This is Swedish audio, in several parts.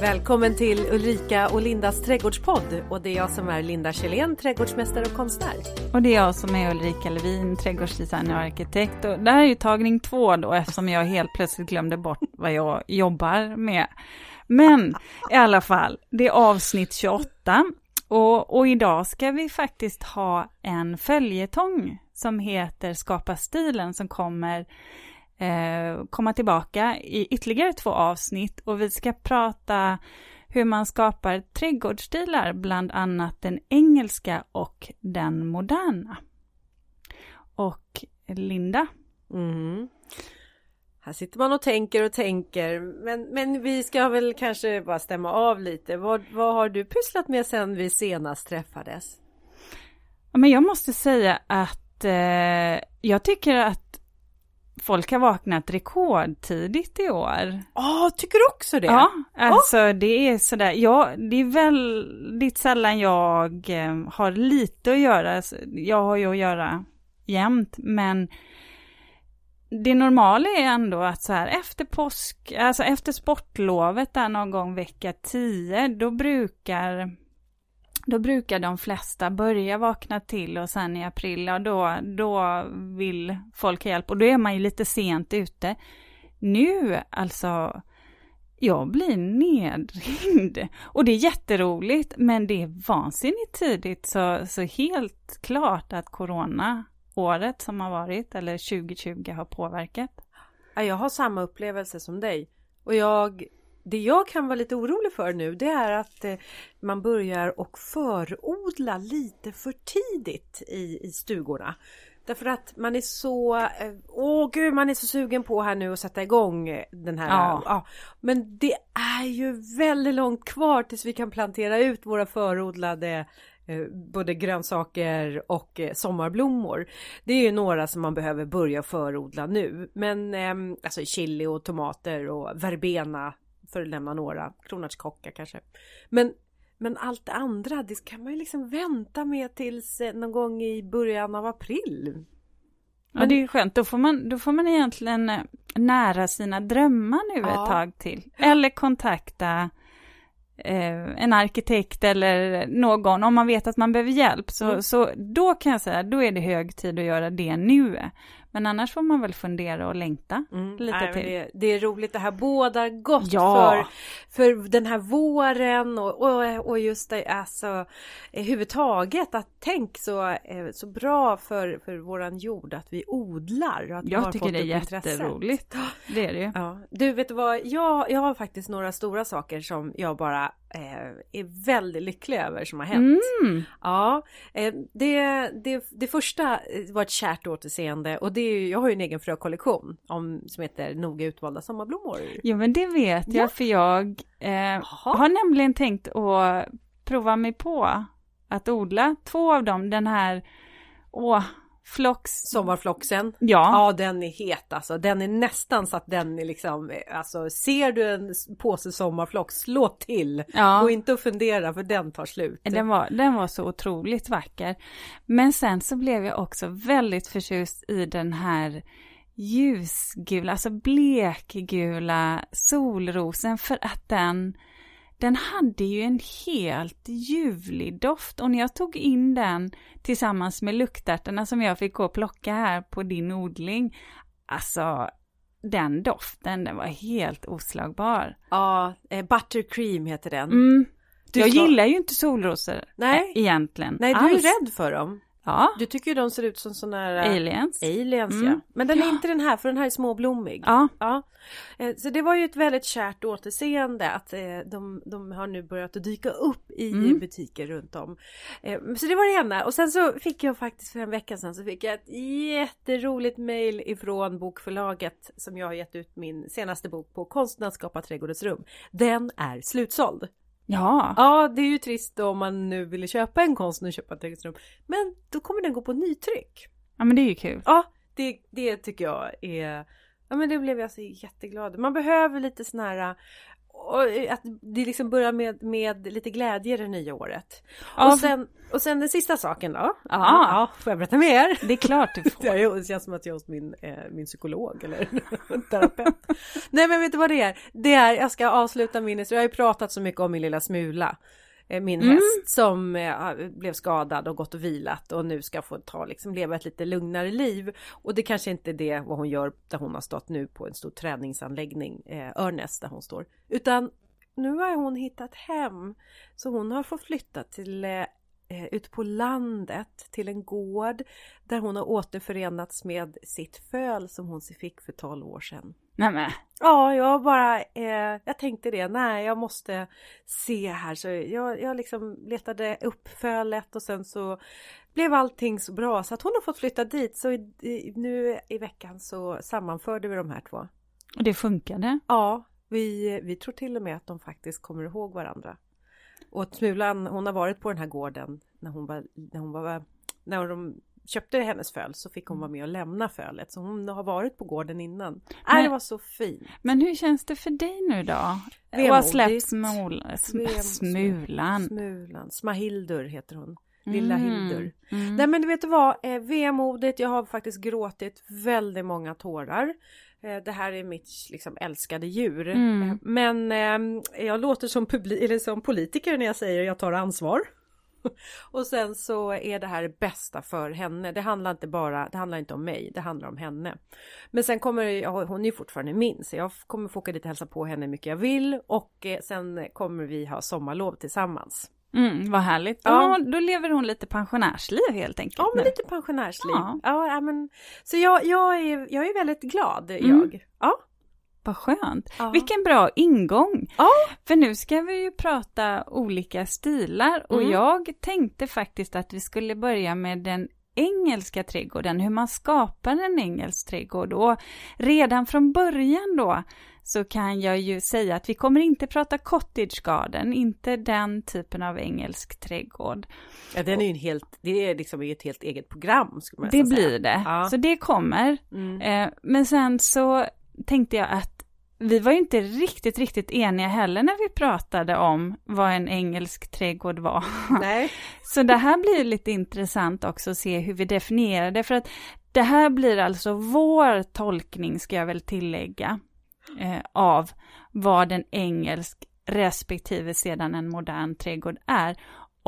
Välkommen till Ulrika och Lindas trädgårdspodd och det är jag som är Linda Kjellén, trädgårdsmästare och konstnär. Och det är jag som är Ulrika Levin, trädgårdsdesigner och arkitekt. Och det här är ju tagning två då eftersom jag helt plötsligt glömde bort vad jag jobbar med. Men i alla fall, det är avsnitt 28 och, och idag ska vi faktiskt ha en följetong som heter Skapa stilen som kommer eh, komma tillbaka i ytterligare två avsnitt och vi ska prata hur man skapar trädgårdsstilar, bland annat den engelska och den moderna. Och Linda? Mm. Här sitter man och tänker och tänker, men, men vi ska väl kanske bara stämma av lite. Vad, vad har du pysslat med sen vi senast träffades? Men jag måste säga att eh, jag tycker att folk har vaknat rekordtidigt i år. Ja, oh, tycker du också det? Ja, alltså oh. det är sådär, ja, det är väldigt sällan jag eh, har lite att göra. Jag har ju att göra jämt, men det normala är ändå att så här efter påsk, alltså efter sportlovet där någon gång vecka 10, då brukar då brukar de flesta börja vakna till och sen i april, ja då, då vill folk ha hjälp och då är man ju lite sent ute. Nu, alltså, jag blir nedringd. Och det är jätteroligt, men det är vansinnigt tidigt, så, så helt klart att corona året som har varit, eller 2020, har påverkat. Jag har samma upplevelse som dig. Och jag det jag kan vara lite orolig för nu det är att eh, man börjar och förodla lite för tidigt i, i stugorna. Därför att man är så, eh, åh gud man är så sugen på här nu att sätta igång den här. Ja. ja. Men det är ju väldigt långt kvar tills vi kan plantera ut våra förodlade eh, både grönsaker och sommarblommor. Det är ju några som man behöver börja förodla nu. Men ehm, alltså chili och tomater och verbena för att nämna några, kronärtskocka kanske. Men, men allt det andra, det kan man ju liksom vänta med tills eh, någon gång i början av april. Men... Ja, det är ju skönt. Då får man, då får man egentligen eh, nära sina drömmar nu ja. ett tag till. Eller kontakta eh, en arkitekt eller någon, om man vet att man behöver hjälp. Så, mm. så då kan jag säga, då är det hög tid att göra det nu. Men annars får man väl fundera och längta mm. lite Nej, till. Det, det, är roligt, det här bådar gott ja. för, för den här våren och, och, och just det, alltså överhuvudtaget att tänk så, eh, så bra för, för våran jord att vi odlar. Och att jag tycker det är jätteroligt. Det är det ju. Ja. Du vet vad, jag, jag har faktiskt några stora saker som jag bara eh, är väldigt lycklig över som har hänt. Mm. Ja, eh, det, det, det första var ett kärt återseende och det är, jag har ju en egen frökollektion om, som heter Noga utvalda sommarblommor. Jo men det vet jag ja. för jag eh, har nämligen tänkt att prova mig på att odla två av dem, den här Åh, Flox. Sommarfloxen. Ja. Ja, den är het alltså. Den är nästan så att den är liksom, alltså ser du en påse sommarflox, slå till. Ja. Och inte att fundera för den tar slut. Den var, den var så otroligt vacker. Men sen så blev jag också väldigt förtjust i den här ljusgula, alltså blekgula solrosen för att den den hade ju en helt ljuvlig doft och när jag tog in den tillsammans med luktärtorna som jag fick gå och plocka här på din odling, alltså den doften, den var helt oslagbar. Ja, eh, buttercream heter den. Mm. jag gillar ju inte solrosor Nej. egentligen. Nej, du alls. är rädd för dem. Ja. Du tycker ju de ser ut som sådana här... Äh, aliens. Aliens mm. ja. Men den är inte den här för den här är småblommig. Ja. ja. Eh, så det var ju ett väldigt kärt återseende att eh, de, de har nu börjat att dyka upp i mm. butiker runt om. Eh, så det var det ena och sen så fick jag faktiskt för en vecka sedan så fick jag ett jätteroligt mail ifrån bokförlaget som jag har gett ut min senaste bok på Konsten att skapa trädgårdens rum. Den är slutsåld. Ja. Ja, det är ju trist om man nu ville köpa en konst och köpa ett trädgårdsrum. Men då kommer den gå på nytryck. Ja, men det är ju kul. Ja, det, det tycker jag är... Ja, men det blev jag så jätteglad. Man behöver lite sån här... och att det liksom börjar med, med lite glädje det nya året. Ja. Och, sen, och sen den sista saken då. Ja. ja får jag berätta mer? Det är klart du får. Det, känns som att jag är hos min, eh, min psykolog eller terapeut. Nej men vet du vad det är? Det är, jag ska avsluta min. Jag har ju pratat så mycket om min lilla Smula. Eh, Min Mm. häst som eh, blev skadad och gått och vilat och nu ska få ta liksom leva ett lite lugnare liv. Och det kanske inte är det vad hon gör där hon har stått nu på en stor träningsanläggning, eh, Örnäs där hon står. Utan nu har hon hittat hem. Så hon har fått flytta till eh, eh, ute på landet till en gård där hon har återförenats med sitt föl som hon fick för 12 år sedan. Nej men, Ja, jag bara, eh, jag tänkte det, nej jag måste se här så jag, jag liksom letade upp fölet och sen så blev allting så bra så att hon har fått flytta dit så i, i, nu i veckan så sammanförde vi de här två. och det funkade. Ja, vi, vi tror till och med att de faktiskt kommer ihåg varandra. Och Smulan, hon har varit på den här gården när hon var, när hon var, när de köpte hennes föl så fick hon vara med och lämna fölet. Så hon har varit på gården innan. Nej, Men- det var så fint. Men hur känns det för dig nu då? Och har Vemodigt. släppt smol, sm, smulan. Smulan. Smahildur heter hon. Lilla Mm. Hildur. Mm. Nej men du vet vad, eh, vemodigt, jag har faktiskt gråtit väldigt många tårar. Eh, det här är mitt liksom älskade djur. Mm. Eh, men eh, jag låter som, publi- eller som politiker när jag säger jag tar ansvar. Och sen så är det här det bästa för henne. Det handlar inte bara, det handlar inte om mig, det handlar om henne. Men sen kommer jag, hon är ju fortfarande min så jag kommer få åka dit och hälsa på henne hur mycket jag vill och eh, sen kommer vi ha sommarlov tillsammans. Mm, vad härligt. Ja. Ja. Då lever hon lite pensionärsliv helt enkelt. Ja men nu. lite pensionärsliv. Ja, ja men så jag, jag, är, jag är väldigt glad Mm. jag. Ja. Vad skönt. Ja. Vilken bra ingång. Ja. För nu ska vi ju prata olika stilar och Mm. jag tänkte faktiskt att vi skulle börja med den engelska trädgården, hur man skapar en engelsk trädgård. Och redan från början då så kan jag ju säga att vi kommer inte prata cottage garden, inte den typen av engelsk trädgård. ja den är ju en helt, det är liksom ett helt eget program skulle man Det säga. blir det, Ja. så det kommer. Mm. Eh, men sen så tänkte jag att vi var ju inte riktigt, riktigt eniga heller när vi pratade om vad en engelsk trädgård var. Nej. Så det här blir lite intressant också att se hur vi definierar det, för att det här blir alltså vår tolkning, ska jag väl tillägga, eh, av vad en engelsk respektive sedan en modern trädgård är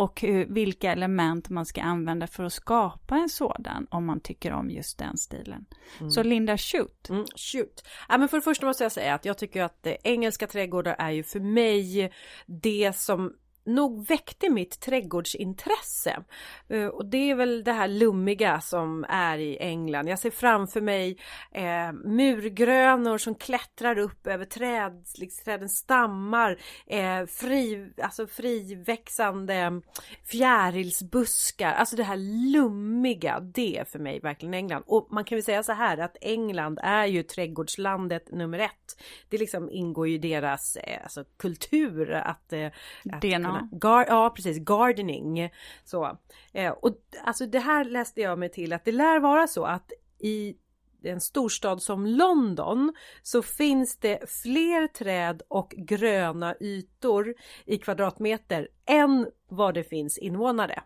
och hur, vilka element man ska använda för att skapa en sådan om man tycker om just den stilen. Så Linda, shoot! Mm, shoot. Ja, men för det första måste jag säga att jag tycker att eh, engelska trädgårdar är ju för mig det som nog väckte mitt trädgårdsintresse. Eh, och det är väl det här lummiga som är i England. Jag ser framför mig eh, murgrönor som klättrar upp över träd, liksom, trädens stammar, eh, fri, alltså friväxande fjärilsbuskar, alltså det här lummiga, det är för mig verkligen England. Och man kan väl säga så här att England är ju trädgårdslandet nummer ett. Det liksom ingår ju i deras eh, alltså, kultur att, eh, att gröna. Gar, ja precis, gardening. Så. Eh, och alltså det här läste jag mig till att det lär vara så att i en storstad som London så finns det fler träd och gröna ytor i kvadratmeter än vad det finns invånare.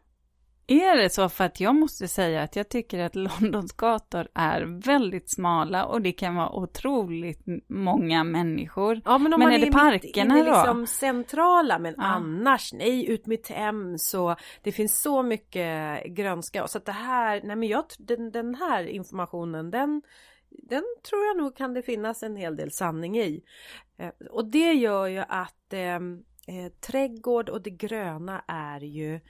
Är det så? För att jag måste säga att jag tycker att Londons gator är väldigt smala och det kan vara otroligt många människor. Ja, men om Men man är det mitt parkerna inne då? liksom centrala, men Ja. annars nej, ut med Thames så det finns så mycket grönska. Så att det här, nej men jag, den, den här informationen den, den tror jag nog kan det finnas en hel del sanning i. Eh, och det gör ju att eh, eh, trädgård och det gröna är ju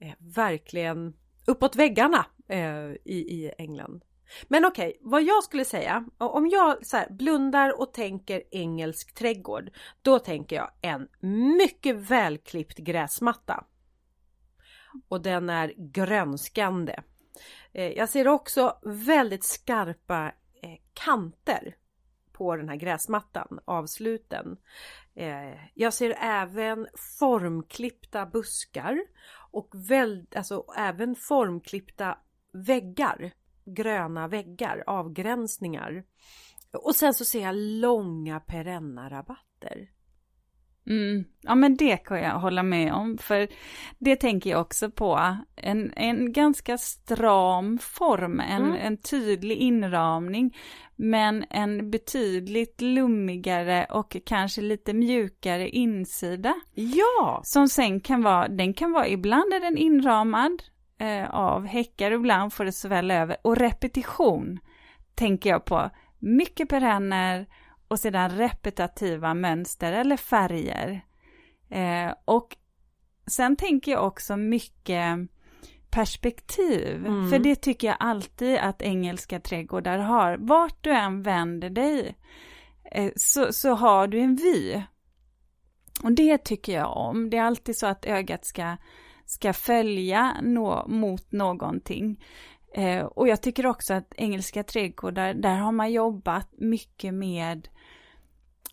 Eh, verkligen uppåt väggarna eh, i, i England. Men okej, vad jag skulle säga, om jag så här, blundar och tänker engelsk trädgård, då tänker jag en mycket välklippt gräsmatta. Och den är grönskande. Eh, jag ser också väldigt skarpa eh, kanter på den här gräsmattan, avsluten. Jag ser även formklippta buskar och väl, alltså även formklippta väggar, gröna väggar, avgränsningar. Och sen så ser jag långa perenna rabatter. Mm. Ja men det kan jag hålla med om, för det tänker jag också på. En, en ganska stram form, en, mm. en tydlig inramning, men en betydligt lummigare och kanske lite mjukare insida. Ja! Som sen kan vara, den kan vara, ibland är den inramad eh, av häckar, ibland får det svälla över. Och repetition tänker jag på. Mycket perenner, och sedan repetitiva mönster eller färger. Eh, och sen tänker jag också mycket perspektiv, mm. för det tycker jag alltid att engelska trädgårdar har. Vart du än vänder dig eh, så, så har du en vy. Och det tycker jag om. Det är alltid så att ögat ska, ska följa nå, mot någonting. Eh, och jag tycker också att engelska trädgårdar, där har man jobbat mycket med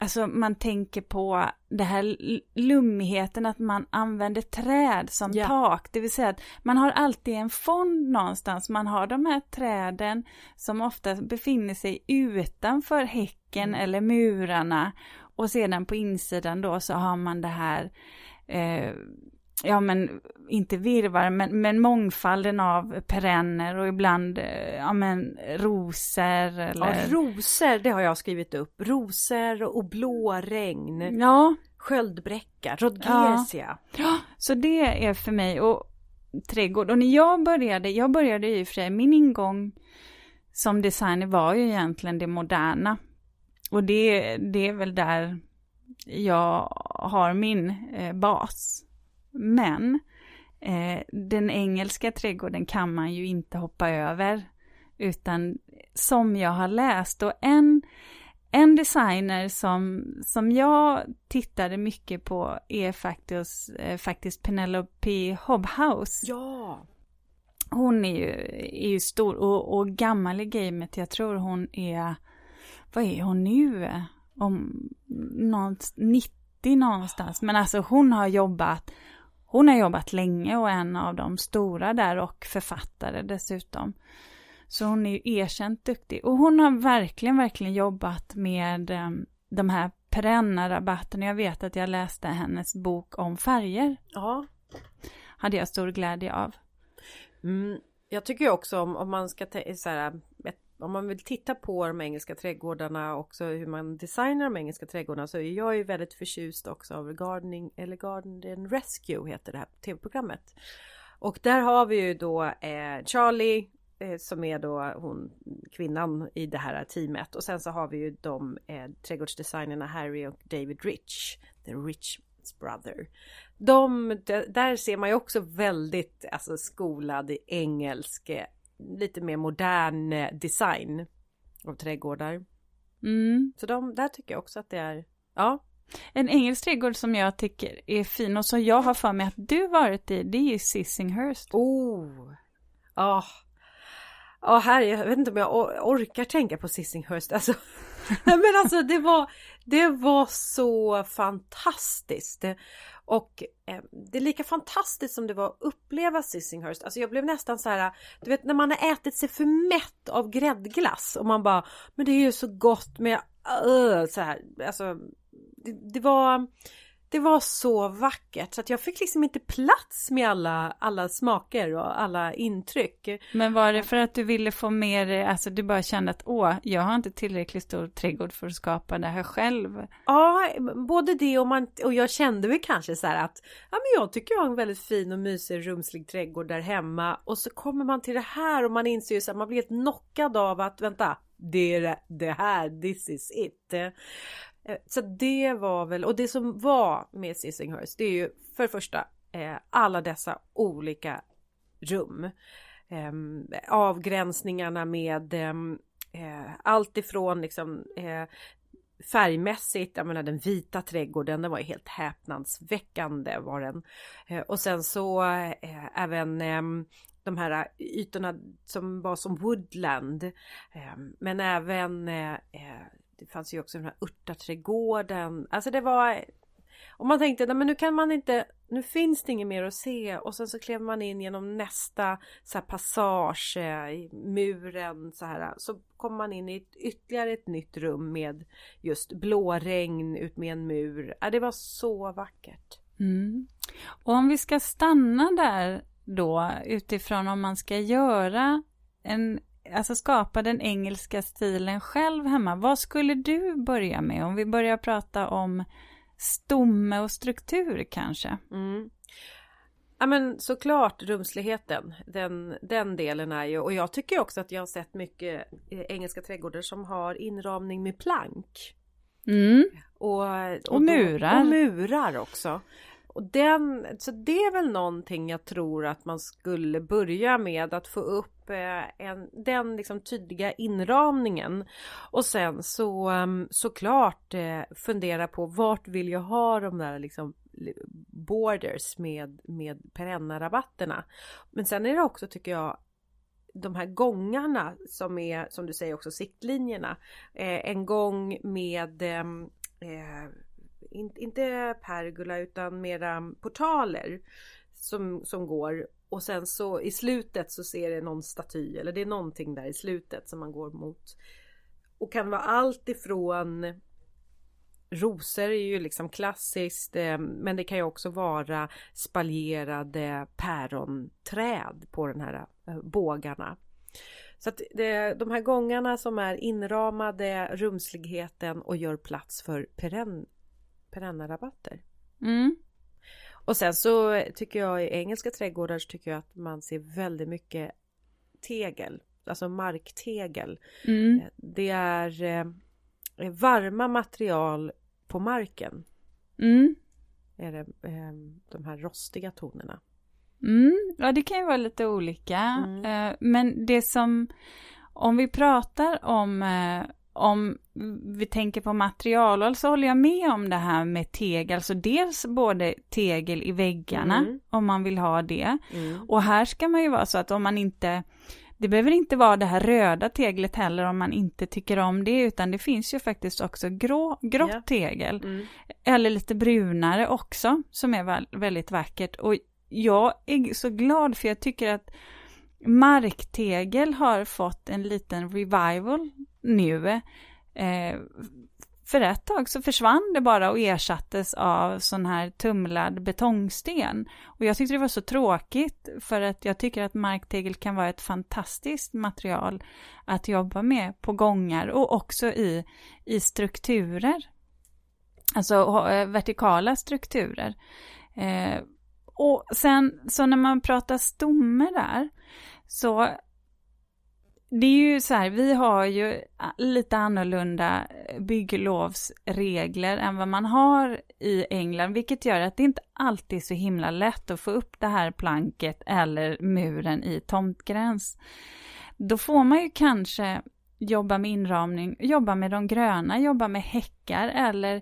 Alltså man tänker på det här lummigheten att man använder träd som yeah. tak. Det vill säga att man har alltid en fond någonstans. Man har de här träden som ofta befinner sig utanför häcken mm. eller murarna. Och sedan på insidan då så har man det här eh, ja men inte virvar, men, men mångfalden av perenner och ibland eh, ja men rosor eller... Ja, rosor, det har jag skrivit upp. Rosor och blåregn. Ja. Sköldbräcka, rodgesia. Ja. ja, så det är för mig och trädgård. Och när jag började, jag började ju för sig, min ingång som designer var ju egentligen det moderna. Och det, det är väl där jag har min eh, bas. Men eh, den engelska trädgården kan man ju inte hoppa över. Utan som jag har läst och en, en designer som, som jag tittade mycket på är faktiskt, eh, faktiskt Penelope Hobhouse. Ja! Hon är ju, är ju stor och, och gammal i gamet. Jag tror hon är, vad är hon nu? Om något 90 någonstans. Men alltså hon har jobbat hon har jobbat länge och är en av de stora där och författare dessutom. Så hon är ju erkänt duktig. Och hon har verkligen, verkligen jobbat med um, de här perenna rabatterna. Jag vet att jag läste hennes bok om färger. Ja. Hade jag stor glädje av. Mm, jag tycker också om, om man ska så här, om man vill titta på de engelska trädgårdarna också hur man designar de engelska trädgårdarna så är jag ju väldigt förtjust också av Gardening eller Garden Rescue heter det här tv-programmet. Och där har vi ju då eh, Charlie eh, som är då hon kvinnan i det här teamet och sen så har vi ju de eh, trädgårdsdesignerna Harry och David Rich, the Rich brother. De, där ser man ju också väldigt alltså, skolad i engelsk lite mer modern eh, design av trädgårdar. Mm. Så de, där tycker jag också att det är, ja. En engelsk trädgård som jag tycker är fin och som jag har för mig att du varit i, det är ju Sissinghurst. Oh! Ja. Oh. Ja, här, jag vet inte om jag orkar tänka på Sissinghurst. Alltså, men alltså det var, det var så fantastiskt. Och eh, det är lika fantastiskt som det var att uppleva Sissinghurst. Alltså jag blev nästan så här, du vet när man har ätit sig för mätt av gräddglass och man bara, men det är ju så gott med, uh, så här, alltså det, det var det var så vackert så att jag fick liksom inte plats med alla, alla smaker och alla intryck. Men var det för att du ville få mer, alltså du bara kände att åh, jag har inte tillräckligt stor trädgård för att skapa det här själv? Ja, både det och man, och jag kände väl kanske så här att ja men jag tycker jag har en väldigt fin och mysig rumslig trädgård där hemma och så kommer man till det här och man inser ju så att man blir helt knockad av att vänta, det är det här, this is it. Eh, så det var väl, och det som var med Sissinghurst det är ju för det första eh, alla dessa olika rum. Ehm, avgränsningarna med ehm, eh, allt ifrån liksom färgmässigt, jag menar den vita trädgården, den var helt häpnadsväckande var den. Och sen så även ehm, de här ytorna som var som woodland. Men även det fanns ju också den här örtaträdgården. Alltså det var Och man tänkte, nej men nu kan man inte, nu finns det inget mer att se och sen så klev man in genom nästa så här, passage i muren så här. Så kom man in i ett, ytterligare ett nytt rum med just blåregn ut med en mur. Ja, det var så vackert. Mm. Och om vi ska stanna där då utifrån om man ska göra en, alltså skapa den engelska stilen själv hemma. Vad skulle du börja med om vi börjar prata om stomme och struktur kanske? Mm. Ja men såklart rumsligheten, den, den delen är ju och jag tycker också att jag har sett mycket engelska trädgårdar som har inramning med plank. Mm. Och, och, och, murar. och murar också. Och den, så det är väl någonting jag tror att man skulle börja med att få upp eh, en, den liksom tydliga inramningen. Och sen så ehm, såklart eh, fundera på vart vill jag ha de där liksom borders med, med perenna-rabatterna. Men sen är det också tycker jag de här gångarna som är som du säger också siktlinjerna. Eh, en gång med ehm, eh, in, inte pergola utan mera portaler som, som går och sen så i slutet så ser det någon staty eller det är någonting där i slutet som man går mot. Och kan vara allt ifrån Rosor är ju liksom klassiskt eh, men det kan ju också vara spaljerade päronträd på den här eh, bågarna. Så att det, de här gångarna som är inramade, rumsligheten och gör plats för perenn perenna-rabatter. Mm. Och sen så tycker jag i engelska trädgårdar så tycker jag att man ser väldigt mycket tegel, alltså marktegel. Mm. Det är eh, varma material på marken. Mm. Är det eh, de här rostiga tonerna. Mm. Ja, det kan ju vara lite olika. Mm. Eh, men det som, om vi pratar om eh, om vi tänker på material så håller jag med om det här med tegel, alltså dels både tegel i väggarna Mm. om man vill ha det. Mm. Och här ska man ju vara så att om man inte, det behöver inte vara det här röda teglet heller om man inte tycker om det, utan det finns ju faktiskt också grå, grått Ja. tegel. Mm. Eller lite brunare också, som är väl- väldigt vackert. Och jag är så glad för jag tycker att marktegel har fått en liten revival nu. Eh, för ett tag så försvann det bara och ersattes av sån här tumlad betongsten. Och jag tyckte det var så tråkigt för att jag tycker att marktegel kan vara ett fantastiskt material att jobba med på gångar och också i, i strukturer. Alltså eh, vertikala strukturer. Eh, och sen så när man pratar stomme där så det är ju så här, vi har ju ah, lite annorlunda eh, bygglovsregler än vad man har i England, vilket gör att det inte alltid är så himla lätt att få upp det här planket eller muren i tomtgräns. Då får man ju kanske jobba med inramning, jobba med de gröna, jobba med häckar eller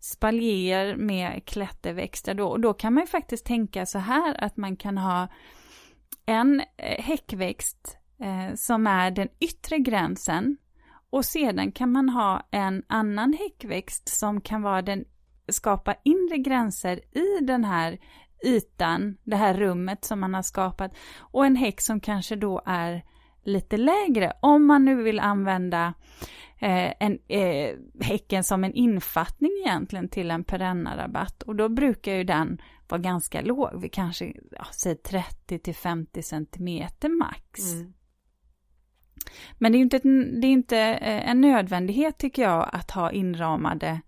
spaljer med klätterväxter då. Och då kan man ju faktiskt tänka så här att man kan ha en eh, häckväxt eh, som är den yttre gränsen och sedan kan man ha en annan häckväxt som kan vara den skapa inre gränser i den här ytan, det här rummet som man har skapat och en häck som kanske då är lite lägre om man nu vill använda eh, en, eh, häcken som en infattning egentligen till en perennarabatt och då brukar ju den vara ganska låg, vi kanske ja, säger 30 till 50 centimeter max. Mm. Men det är ju inte, det är inte eh, en nödvändighet tycker jag att ha inramade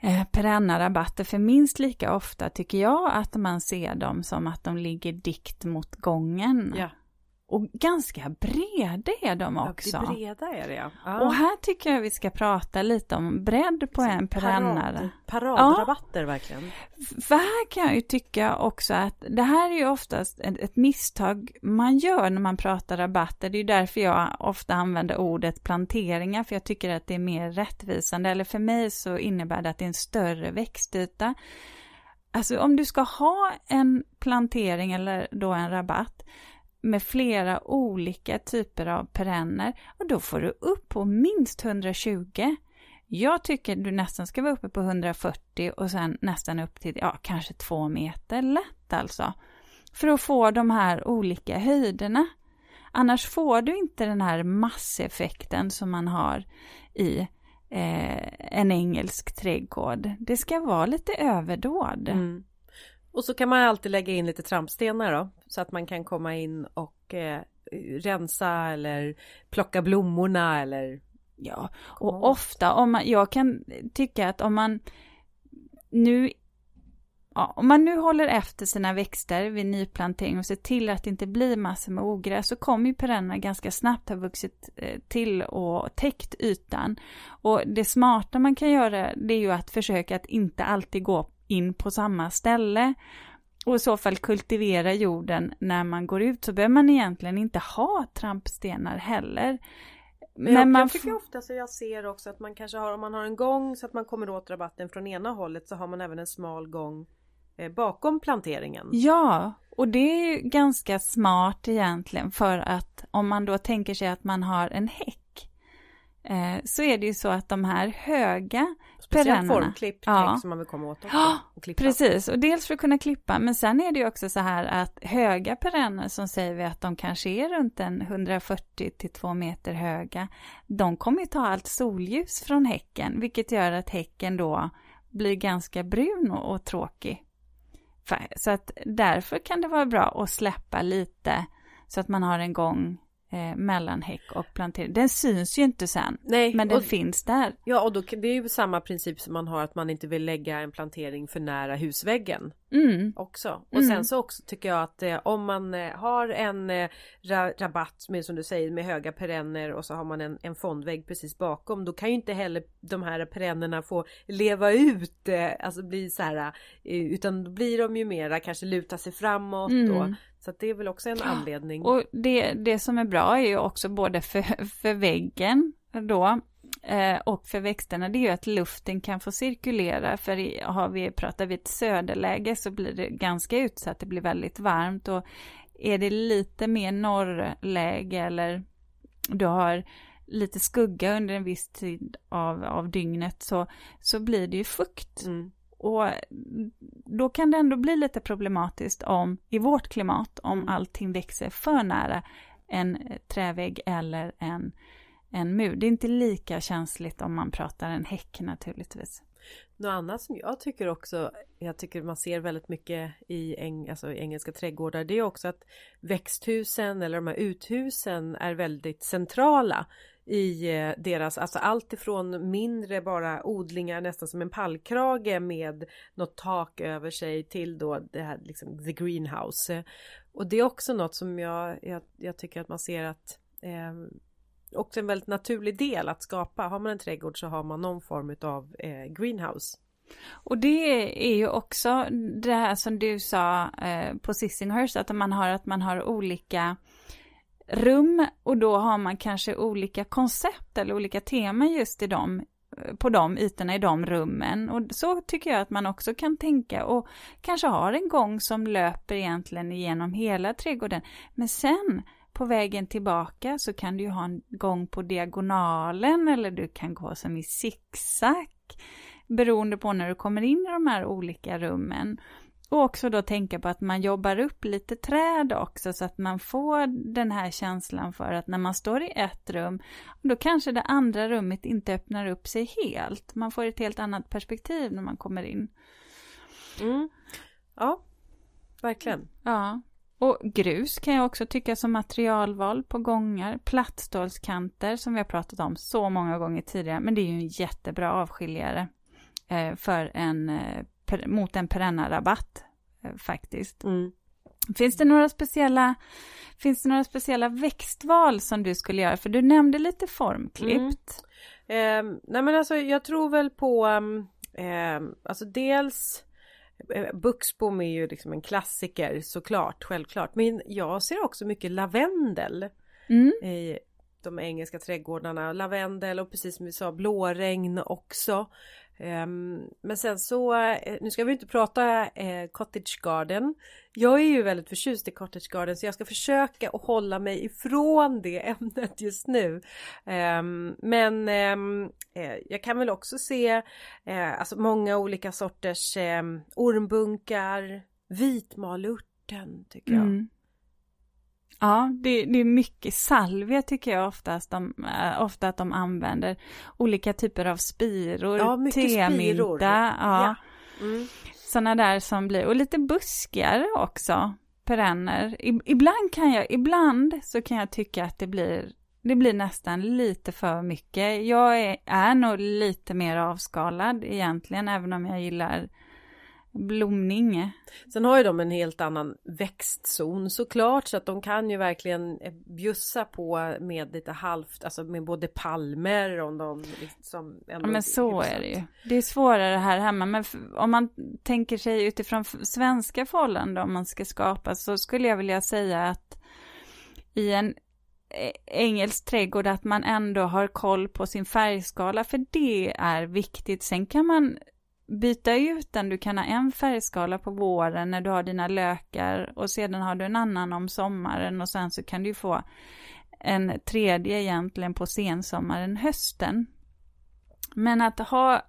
eh, perenna rabatter för minst lika ofta tycker jag att man ser dem som att de ligger dikt mot gången. Ja, och ganska breda är de också. Ja, breda är det ja. ja. Och här tycker jag vi ska prata lite om bredd på en perennare. Parad, paradrabatter verkligen. För här kan jag ju tycka också att det här är ju oftast ett, ett misstag man gör när man pratar rabatter. Det är ju därför jag ofta använder ordet planteringar, för jag tycker att det är mer rättvisande. Eller för mig så innebär det att det är en större växtyta. Alltså om du ska ha en plantering eller då en rabatt med flera olika typer av perenner, och då får du upp på minst 120 Jag tycker du nästan ska vara uppe på 140 och sen nästan upp till, ja, kanske två meter lätt alltså. För att få de här olika höjderna. Annars får du inte den här masseffekten som man har i eh, en engelsk trädgård. Det ska vara lite överdåd. Mm. Och så kan man alltid lägga in lite trampstenar då. Så att man kan komma in och eh, rensa eller plocka blommorna eller Ja, och ofta om man, jag kan tycka att om man nu Ja, om man nu håller efter sina växter vid nyplantering och ser till att det inte blir massor med ogräs så kommer ju perennerna ganska snabbt ha vuxit eh, till och täckt ytan. Och det smarta man kan göra det är ju att försöka att inte alltid gå in på samma ställe och i så fall kultivera jorden när man går ut så behöver man egentligen inte ha trampstenar heller. Men, jag, man jag tycker ofta så jag ser också att man kanske har om man har en gång så att man kommer åt rabatten från ena hållet så har man även en smal gång eh, bakom planteringen. Ja, och det är ju ganska smart egentligen för att om man då tänker sig att man har en häck eh, så är det ju så att de här höga Speciellt formklippt ja. som man vill komma åt också. Och klippa. Precis, och dels för att kunna klippa, men sen är det ju också så här att höga perenner som säger vi att de kanske är runt en 140 till 2 meter höga, de kommer ju ta allt solljus från häcken, vilket gör att häcken då blir ganska brun och, och tråkig. Så att därför kan det vara bra att släppa lite så att man har en gång eh, mellan häck och plantering. Den syns ju inte sen, Nej, men den och, finns där. Ja, och då, det är ju samma princip som man har att man inte vill lägga en plantering för nära husväggen. Mm. Också. Och mm. sen så också tycker jag att eh, om man eh, har en eh, ra rabatt med som du säger med höga perenner och så har man en, en fondvägg precis bakom då kan ju inte heller de här perennerna få leva ut, eh, alltså bli så här eh, utan då blir de ju mera kanske luta sig framåt mm. och så det är väl också en anledning. Och det, det som är bra är ju också både för, för väggen då eh, och för växterna det är ju att luften kan få cirkulera för har vi, pratar vi ett söderläge så blir det ganska utsatt, det blir väldigt varmt och är det lite mer norrläge eller du har lite skugga under en viss tid av, av dygnet så, så blir det ju fukt. Mm. Och då kan det ändå bli lite problematiskt om, i vårt klimat, om mm. allting växer för nära en trävägg eller en, en mur. Det är inte lika känsligt om man pratar en häck naturligtvis. Något annat som jag tycker också, jag tycker man ser väldigt mycket i, eng, alltså engelska trädgårdar, det är också att växthusen eller de här uthusen är väldigt centrala i eh, deras, alltså allt ifrån mindre bara odlingar nästan som en pallkrage med något tak över sig till då det här liksom the greenhouse. Och det är också något som jag, jag, jag tycker att man ser att eh, också en väldigt naturlig del att skapa. Har man en trädgård så har man någon form av eh, greenhouse. Och det är ju också det här som du sa eh, på Sissinghurst, att man har, att man har olika rum och då har man kanske olika koncept eller olika teman just i dem på de ytorna i de rummen och så tycker jag att man också kan tänka och kanske har en gång som löper egentligen genom hela trädgården. Men sen på vägen tillbaka så kan du ju ha en gång på diagonalen eller du kan gå som i zigzag beroende på när du kommer in i de här olika rummen. Och också då tänka på att man jobbar upp lite träd också så att man får den här känslan för att när man står i ett rum då kanske det andra rummet inte öppnar upp sig helt. Man får ett helt annat perspektiv när man kommer in. Mm. Ja, verkligen. Ja. Och grus kan jag också tycka som materialval på gångar. Plattstålskanter som vi har pratat om så många gånger tidigare. Men det är ju en jättebra avskiljare eh, för en mot en perennarabatt eh, faktiskt. Mm. Finns det några speciella Finns det några speciella växtval som du skulle göra? För du nämnde lite formklippt. Mm. Eh, nej men alltså jag tror väl på eh, Alltså dels eh, Buxbom är ju liksom en klassiker såklart, självklart. Men jag ser också mycket lavendel. Mm. de engelska trädgårdarna, lavendel och precis som vi sa blåregn också. Ehm, men sen så, eh, nu ska vi inte prata eh, cottage garden. Jag är ju väldigt förtjust i cottage garden så jag ska försöka att hålla mig ifrån det ämnet just nu. Ehm, men ehm, eh, jag kan väl också se alltså många olika sorters ormbunkar, vitmalurten tycker jag. Mm. Ja, det, det, är mycket salvia tycker jag oftast de, äh, ofta att de använder. Olika typer av spiror, ja, temynta, ja. ja. Mm. Sådana där som blir, och lite buskar också, perenner. ibland kan jag, ibland så kan jag tycka att det blir, det blir nästan lite för mycket. Jag är, är nog lite mer avskalad egentligen, även om jag gillar blomning. Sen har ju de en helt annan växtzon såklart så att de kan ju verkligen eh, bjussa på med lite halvt, alltså med både palmer om de liksom Ja men så är det ju. Det är svårare här hemma men om man tänker sig utifrån svenska förhållanden om man ska skapa så skulle jag vilja säga att i en engelsk trädgård att man ändå har koll på sin färgskala för det är viktigt. Sen kan man byta ut den. Du kan ha en färgskala på våren när du har dina lökar och sedan har du en annan om sommaren och sen så kan du få en tredje egentligen på sensommaren, hösten. Men att ha,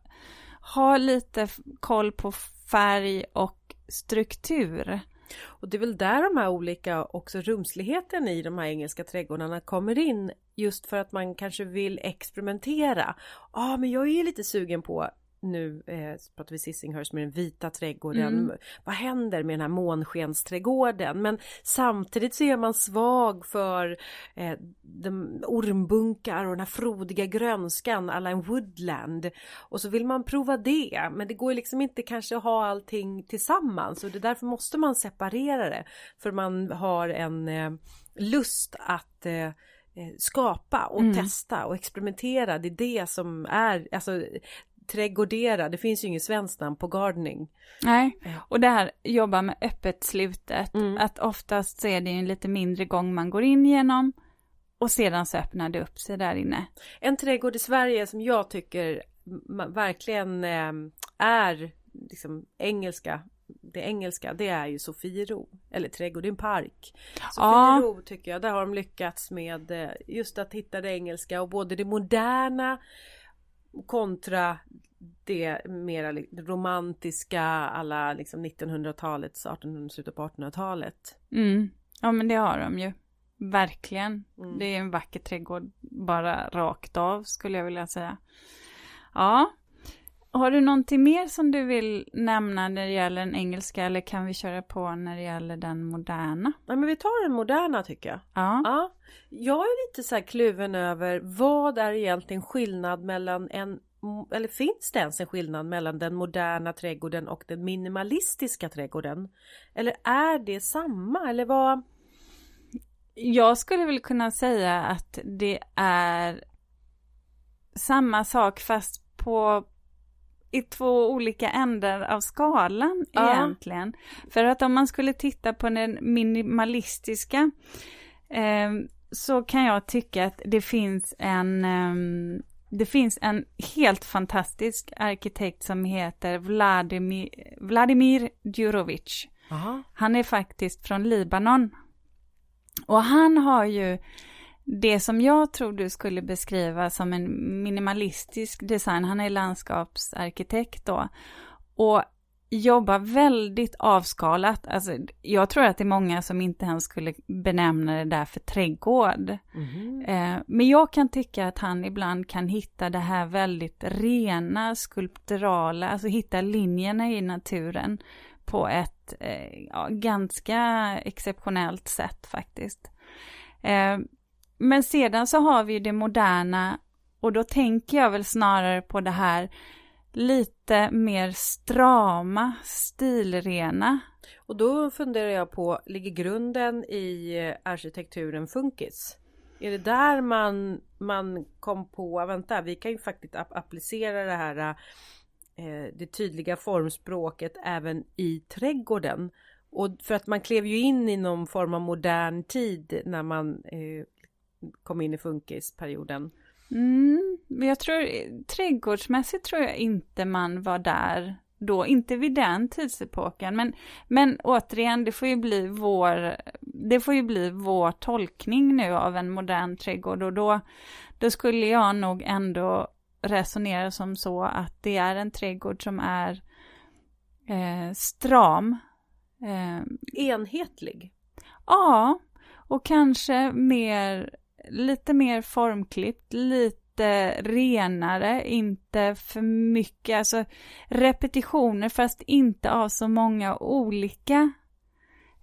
ha lite koll på färg och struktur. Och det är väl där de här olika också rumsligheten i de här engelska trädgårdarna kommer in just för att man kanske vill experimentera. Ja, ah, men jag är lite sugen på nu eh, pratar vi Sissinghurst med den vita trädgården. Mm. Vad händer med den här månskensträdgården? Men samtidigt så är man svag för eh, de ormbunkar och den här frodiga grönskan alla en woodland. Och så vill man prova det men det går liksom inte kanske att ha allting tillsammans och det därför måste man separera det. För man har en eh, lust att eh, eh skapa och mm. testa och experimentera. Det är det som är, alltså trädgårdera, det finns ju inget svenskt namn på gardening. Nej, och det här jobba med öppet slutet, mm. att oftast så är det en lite mindre gång man går in genom och sedan så öppnar det upp sig där inne. En trädgård i Sverige som jag tycker verkligen eh, är liksom engelska det engelska det är ju Sofiero eller trädgård, det är en park. Sofiero ja. tycker jag, där har de lyckats med eh, just att hitta det engelska och både det moderna kontra det mera romantiska alla liksom 1900-talets, 1800 slutet på 1800-talet. Mm. Ja men det har de ju. Verkligen. Mm. Det är en vacker trädgård bara rakt av skulle jag vilja säga. Ja. Har du någonting mer som du vill nämna när det gäller den engelska eller kan vi köra på när det gäller den moderna? Nej men vi tar den moderna tycker jag. Ja. ja. Jag är lite så här kluven över vad är egentligen skillnad mellan en eller finns det ens en skillnad mellan den moderna trädgården och den minimalistiska trädgården? Eller är det samma eller vad? Jag skulle väl kunna säga att det är samma sak fast på i två olika ändar av skalan ja. egentligen. För att om man skulle titta på den minimalistiska eh, så kan jag tycka att det finns en eh, det finns en helt fantastisk arkitekt som heter Vladimir, Vladimir Djurovic. Han är faktiskt från Libanon. Och han har ju det som jag tror du skulle beskriva som en minimalistisk design. Han är landskapsarkitekt då. Och jobbar väldigt avskalat. Alltså, jag tror att det är många som inte ens skulle benämna det där för trädgård. Mm. Eh, men jag kan tycka att han ibland kan hitta det här väldigt rena, skulpturala, alltså hitta linjerna i naturen på ett eh, ja, ganska exceptionellt sätt faktiskt. Eh, men sedan så har vi det moderna och då tänker jag väl snarare på det här lite mer strama, stilrena. Och då funderar jag på, ligger grunden i arkitekturen funkis? Är det där man, man kom på, vänta vi kan ju faktiskt applicera det här eh, det tydliga formspråket även i trädgården. Och för att man klev ju in i någon form av modern tid när man eh, kom in i funkisperioden? Mm, jag tror, trädgårdsmässigt tror jag inte man var där då, inte vid den tidsepoken. Men, men återigen, det får ju bli vår, det får ju bli vår tolkning nu av en modern trädgård och då, då skulle jag nog ändå resonera som så att det är en trädgård som är eh, stram. Eh, Enhetlig? Ja, och kanske mer, lite mer formklippt, lite renare, inte för mycket, alltså repetitioner fast inte av så många olika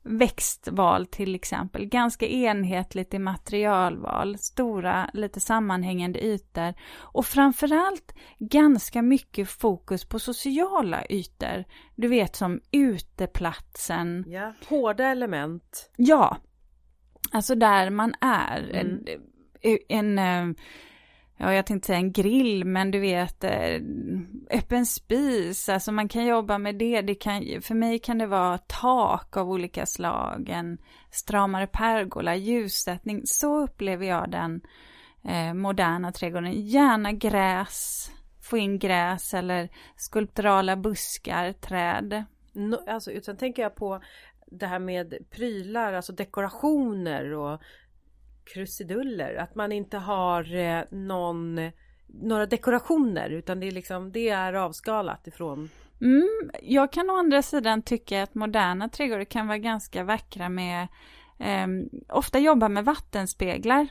växtval till exempel. Ganska enhetligt i materialval, stora, lite sammanhängande ytor och framförallt ganska mycket fokus på sociala ytor. Du vet som uteplatsen. Ja, hårda element. Ja, alltså där man är. Mm. En, en, en ja jag tänkte säga en grill, men du vet eh, öppen spis, alltså man kan jobba med det. det kan, för mig kan det vara tak av olika slag, en stramare pergola, ljussättning. Så upplever jag den eh, moderna trädgården. Gärna gräs, få in gräs eller skulpturala buskar, träd. No, alltså, utan tänker jag på det här med prylar, alltså dekorationer och krusiduller. Att man inte har eh, någon, några dekorationer utan det är liksom det är avskalat ifrån. Mm, jag kan å andra sidan tycka att moderna trädgårdar kan vara ganska vackra med eh, ofta jobba med vattenspeglar.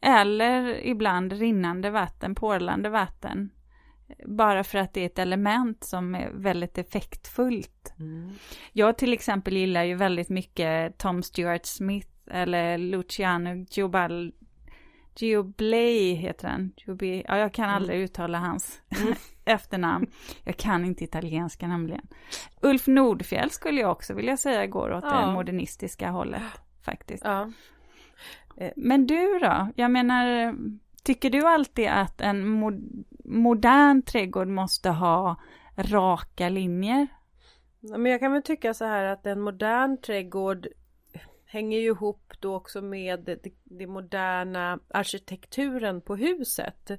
Eller ibland rinnande vatten, porlande vatten. Bara för att det är ett element som är väldigt effektfullt. Mm. Jag till exempel gillar ju väldigt mycket Tom Stewart Smith eller Luciano Giobal, Gioblay heter han. Giobi, ja, jag kan mm. aldrig uttala hans mm. efternamn. Jag kan inte italienska nämligen. Ulf Nordfjell skulle jag också vilja säga går åt ja. det modernistiska hållet faktiskt. Ja. Eh. Men du då? Jag menar, tycker du alltid att en mod modern trädgård måste ha raka linjer? Men jag kan väl tycka så här att en modern trädgård hänger ju ihop då också med det, det moderna arkitekturen på huset.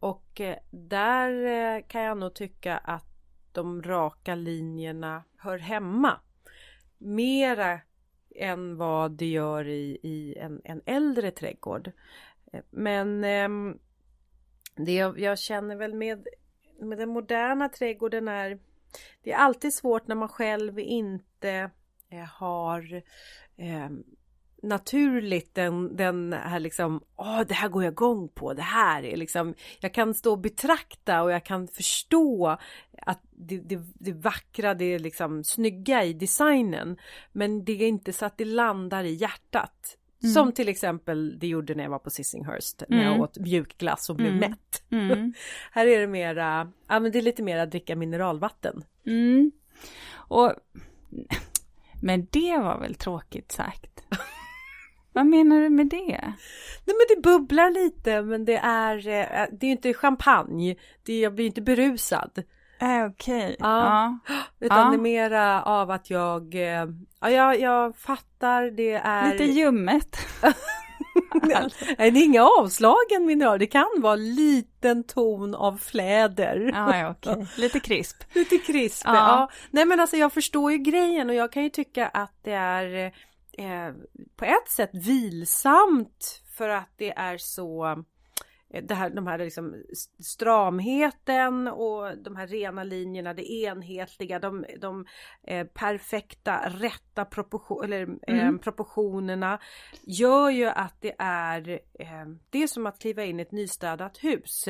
Och eh, där eh, kan jag nog tycka att de raka linjerna hör hemma. Mera än vad det gör i, i en, en äldre trädgård. Men eh, det jag, jag, känner väl med, med den moderna trädgården är Det är alltid svårt när man själv inte eh, har eh, naturligt den, den här liksom, åh det här går jag igång på, det här är liksom, jag kan stå och betrakta och jag kan förstå att det, det, det vackra, det är liksom snygga i designen. Men det är inte så att det landar i hjärtat. Mm. Som till exempel det gjorde när jag var på Sissinghurst, när jag mm. åt mjukglass och blev mm. mätt. Här är det mera, ja men det är lite mera dricka mineralvatten. Mm. Och men det var väl tråkigt sagt? Vad menar du med det? Nej men det bubblar lite men det är, eh, det är inte champagne. Det, jag blir inte berusad. Äh, Okej. Okay. Ja. ja. Utan ja. det är mera av att jag, eh, ja jag, jag fattar det är... Lite ljummet. Nej, det är inga avslagen mineral. Det kan vara liten ton av fläder. Ja, ja, okay. Lite krisp. Lite krisp, ja. ja. Nej men alltså jag förstår ju grejen och jag kan ju tycka att det är eh, på ett sätt vilsamt för att det är så Eh, det här, de här liksom stramheten och de här rena linjerna, det enhetliga, de, de eh, perfekta, rätta proportion, eller, eh, mm. proportionerna gör ju att det är, eh, det är som att kliva in i ett nystädat hus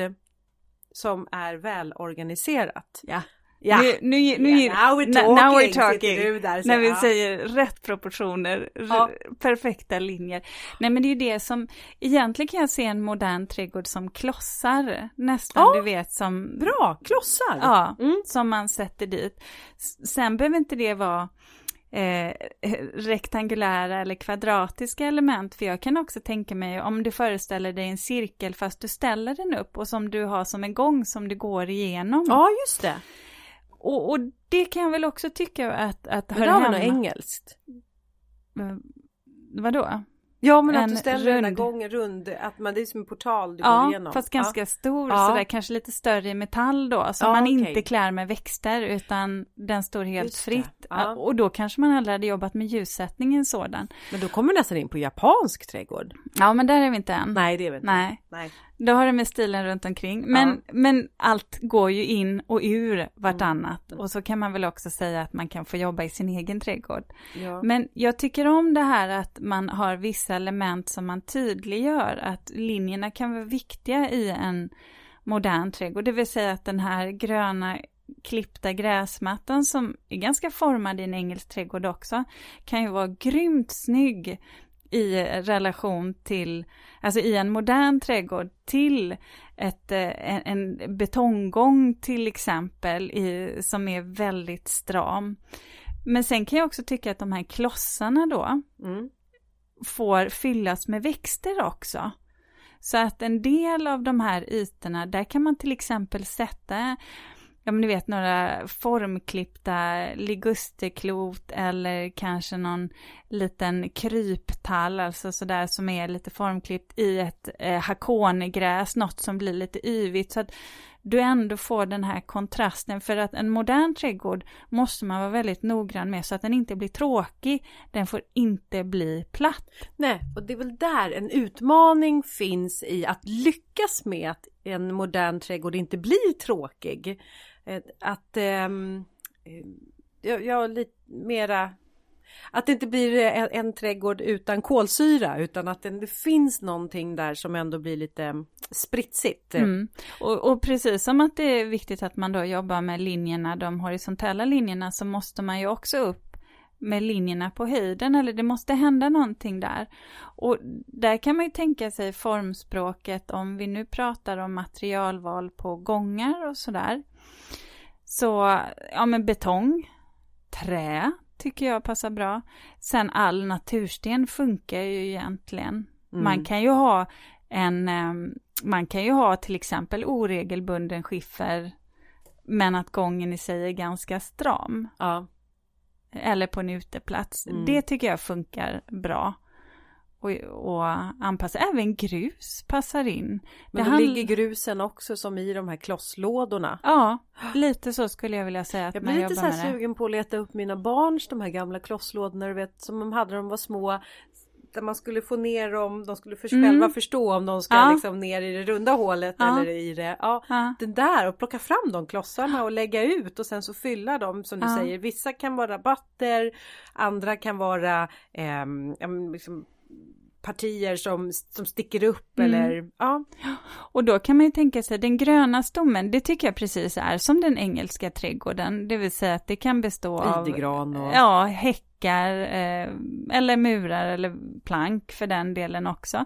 som är välorganiserat. Ja. Ja, nu, nu, nu, yeah, now we're talking, now we're talking. Där, när vi ja. säger rätt proportioner, ja. perfekta linjer. Nej men det är ju det som, egentligen kan jag se en modern trädgård som klossar, nästan ja. du vet som... Bra, klossar! Ja, mm. som man sätter dit. Sen behöver inte det vara eh, rektangulära eller kvadratiska element. För jag kan också tänka mig om du föreställer dig en cirkel fast du ställer den upp och som du har som en gång som du går igenom. Ja, just det. Och, och, det kan jag väl också tycka att, att hör hemma. Men engelskt? Vadå? Ja men att En du ställer den där rund- gången rund, att man, det är som en portal du går Ja, igenom. fast ganska stor, Ja. sådär kanske lite större i metall då, som Ja, man okej. inte klär med växter utan den står helt Just fritt. ja. Och då kanske man aldrig hade jobbat med ljussättning i en sådan. Men då kommer vi nästan in på japansk trädgård. Ja, men där är vi inte än. Nej det är vi inte. Nej. Nej. Då har det med stilen runt omkring. Men, Ja. men allt går ju in och ur vartannat. Mm. Och så kan man väl också säga att man kan få jobba i sin egen trädgård. Ja. Men jag tycker om det här att man har vissa element som man tydliggör, att linjerna kan vara viktiga i en modern trädgård. Det vill säga att den här gröna klippta gräsmattan som är ganska formad i en engelsk trädgård också, kan ju vara grymt snygg i relation till, alltså i en modern trädgård till ett, eh, en, en betonggång till exempel i, som är väldigt stram. Men sen kan jag också tycka att de här klossarna då Mm. får fyllas med växter också. Så att en del av de här ytorna, där kan man till exempel sätta Ja men ni vet några formklippta ligusterklot eller kanske någon liten kryptall, alltså sådär som är lite formklippt i ett eh, hakonegräs, något som blir lite yvigt så att du ändå får den här kontrasten för att en modern trädgård måste man vara väldigt noggrann med så att den inte blir tråkig, den får inte bli platt. Nej, och det är väl där en utmaning finns i att lyckas med att en modern trädgård inte blir tråkig. Eh, att ehm, eh, jag, jag lite mera att det inte blir en, en trädgård utan kolsyra utan att det, det finns någonting där som ändå blir lite spritsigt. Mm. Och, och precis som att det är viktigt att man då jobbar med linjerna, de horisontella linjerna, så måste man ju också upp med linjerna på höjden, eller det måste hända någonting där. Och där kan man ju tänka sig formspråket, om vi nu pratar om materialval på gångar och sådär. Så, ja men betong, trä tycker jag passar bra. Sen all natursten funkar ju egentligen. Mm. Man kan ju ha en, ehm, man kan ju ha till exempel oregelbunden skiffer men att gången i sig är ganska stram. Ja. Eller på en uteplats. Mm. Det tycker jag funkar bra. Och, och anpassa, även grus passar in. Men Det då handl- ligger grusen också som i de här klosslådorna. Ja, lite så skulle jag vilja säga att Jag blir lite så här sugen på att leta upp mina barns de här gamla klosslådorna du vet som de hade när de var små. Där man skulle få ner dem, de skulle för Mm. själva förstå om de ska Ja. liksom ner i det runda hålet Ja. eller i det. Ja, Ja. det där och plocka fram de klossarna och lägga ut och sen så fylla dem som du säger. Vissa kan vara rabatter, andra kan vara men liksom, partier som, som sticker upp Mm. eller ja. Och då kan man ju tänka sig den gröna stommen, det tycker jag precis är som den engelska trädgården. Det vill säga att det kan bestå av Idegran och Ja, häckar eh, eller murar eller plank för den delen också.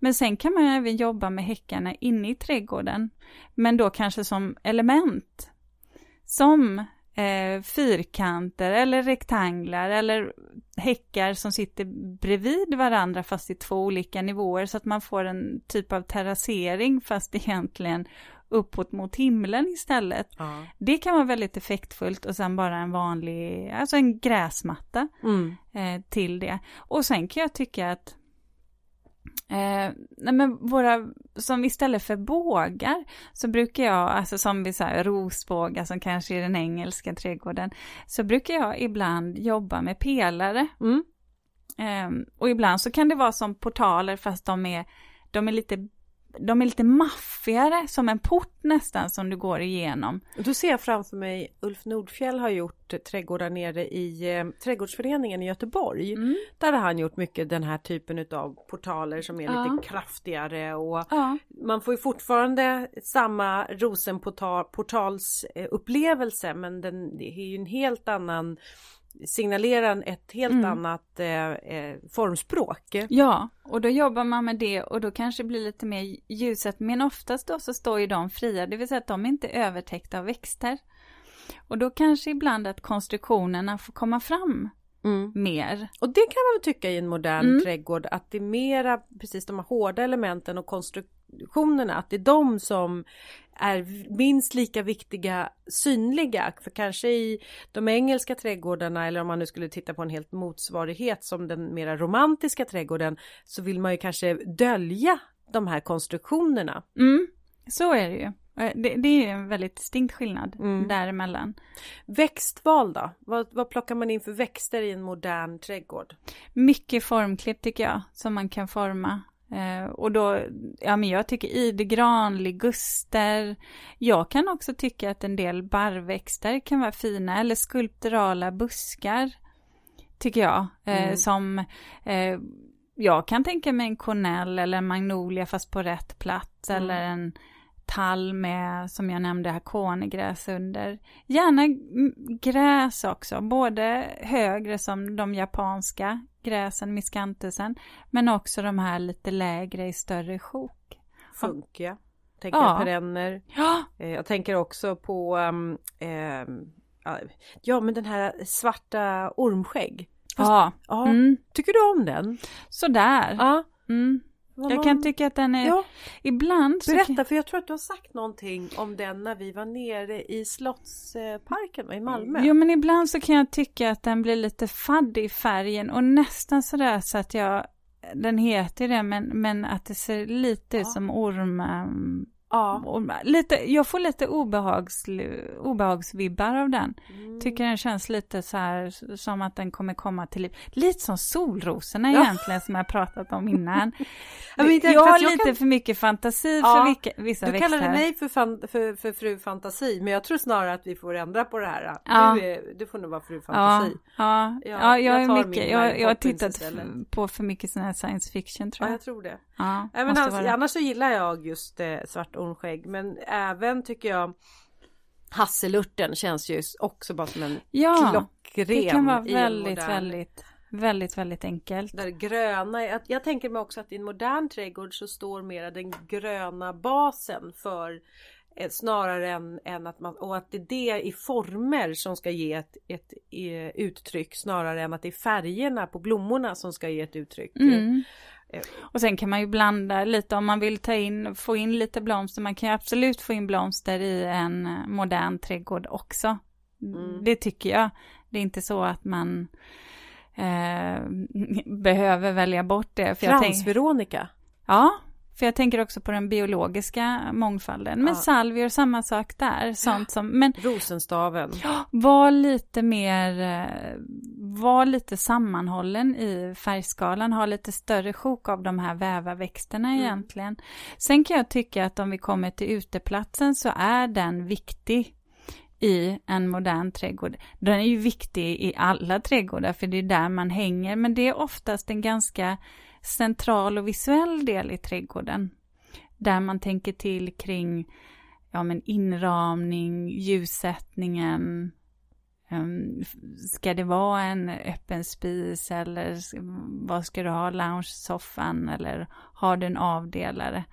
Men sen kan man även jobba med häckarna inne i trädgården. Men då kanske som element. Som eh, fyrkanter eller rektanglar eller häckar som sitter bredvid varandra fast i två olika nivåer så att man får en typ av terrassering fast egentligen uppåt mot himlen istället. ja. Det kan vara väldigt effektfullt och sen bara en vanlig, alltså en gräsmatta Mm. eh, till det. Och sen kan jag tycka att Eh, nej men våra, som istället för bågar så brukar jag, alltså som vi säger rosbågar som kanske är den engelska trädgården, så brukar jag ibland jobba med pelare. Mm. Eh, och ibland så kan det vara som portaler fast de är, de är lite de är lite maffigare, som en port nästan som du går igenom. Då ser jag framför mig Ulf Nordfjell har gjort trädgårdar nere i eh, trädgårdsföreningen i Göteborg. Mm. Där har han gjort mycket den här typen av portaler som är Ja. lite kraftigare och Ja. man får ju fortfarande samma rosenportals eh, upplevelse men den är ju en helt annan signalerar ett helt Mm. annat eh, eh, formspråk. Ja, och då jobbar man med det och då kanske det blir lite mer ljuset. Men oftast då så står ju de fria, det vill säga att de inte är övertäckta av växter. Och då kanske ibland att konstruktionerna får komma fram Mm. mer. Och det kan man väl tycka i en modern Mm. trädgård att det är mera precis de här hårda elementen och konstru- konstruktionerna, att det är de som är minst lika viktiga synliga. För kanske i de engelska trädgårdarna eller om man nu skulle titta på en helt motsvarighet som den mera romantiska trädgården så vill man ju kanske dölja de här konstruktionerna. Mm, så är det ju. Eh, det, det är en väldigt distinkt skillnad mm. däremellan. Växtval då? Vad, vad plockar man in för växter i en modern trädgård? Mycket formklipp tycker jag, som man kan forma. Eh, och då, ja men jag tycker idegran, liguster. Jag kan också tycka att en del barrväxter kan vara fina, eller skulpturala buskar. Tycker jag. Eh, mm. Som, eh, jag kan tänka mig en kornell eller en magnolia fast på rätt plats. Mm. Eller en tall med, som jag nämnde, hakonegräs under. Gärna gräs också, både högre som de japanska gräsen, miscantusen, men också de här lite lägre i större sjok. Funkiga, tänker ja. perenner. Ja. Eh, jag tänker också på um, um, Ja men den här svarta ormskägg. Fast, ja. ja. Mm. Tycker du om den? Sådär. Ja. Mm. Jag kan tycka att den är... Ja. Ibland Berätta, kan... för jag tror att du har sagt någonting om den när vi var nere i Slottsparken i Malmö. Jo, men ibland så kan jag tycka att den blir lite fadd i färgen och nästan sådär så att jag... Den heter det, men, men att det ser lite ut som orm... Ja. Lite, jag får lite obehags, obehagsvibbar av den. Mm. Tycker den känns lite så här som att den kommer komma till liv. Lite som solrosorna ja. egentligen som jag pratat om innan. ja, det, jag har jag lite kan... för mycket fantasi ja, för vilka, vissa du växter. Du kallade mig för, fan, för, för, fru fantasi men jag tror snarare att vi får ändra på det här. Ja. Du, är, du får nog vara fru fantasi. Ja, ja. ja jag, jag, är mycket, jag, jag har tittat på för mycket sån här science fiction tror jag. Ja, jag tror det. Ja, men alltså, annars så gillar jag just eh, svart ormskägg men även tycker jag Hasselurten känns ju också bara som en ja, klockren det kan vara väldigt, väldigt, väldigt, väldigt enkelt. Där gröna, jag, jag tänker mig också att i en modern trädgård så står mera den gröna basen för eh, snarare än, än, att man och att det är det i former som ska ge ett, ett, ett eh, uttryck snarare än att det är färgerna på blommorna som ska ge ett uttryck. Mm. Och sen kan man ju blanda lite om man vill ta in, få in lite blomster. Man kan ju absolut få in blomster i en modern trädgård också. Mm. Det tycker jag. Det är inte så att man eh, behöver välja bort det. Frans-Veronica? Ja, för jag tänker också på den biologiska mångfalden. Men ja. salvior, samma sak där. Sånt som, men, Rosenstaven. Var lite mer, eh, var lite sammanhållen i färgskalan. Ha lite större sjok av de här vävarväxterna mm. egentligen. Sen kan jag tycka att om vi kommer till uteplatsen så är den viktig i en modern trädgård. Den är ju viktig i alla trädgårdar för det är där man hänger men det är oftast en ganska central och visuell del i trädgården. Där man tänker till kring ja, men inramning, ljussättningen. Ehm, ska det vara en öppen spis eller vad ska du ha, lounge-soffan eller har du en avdelare,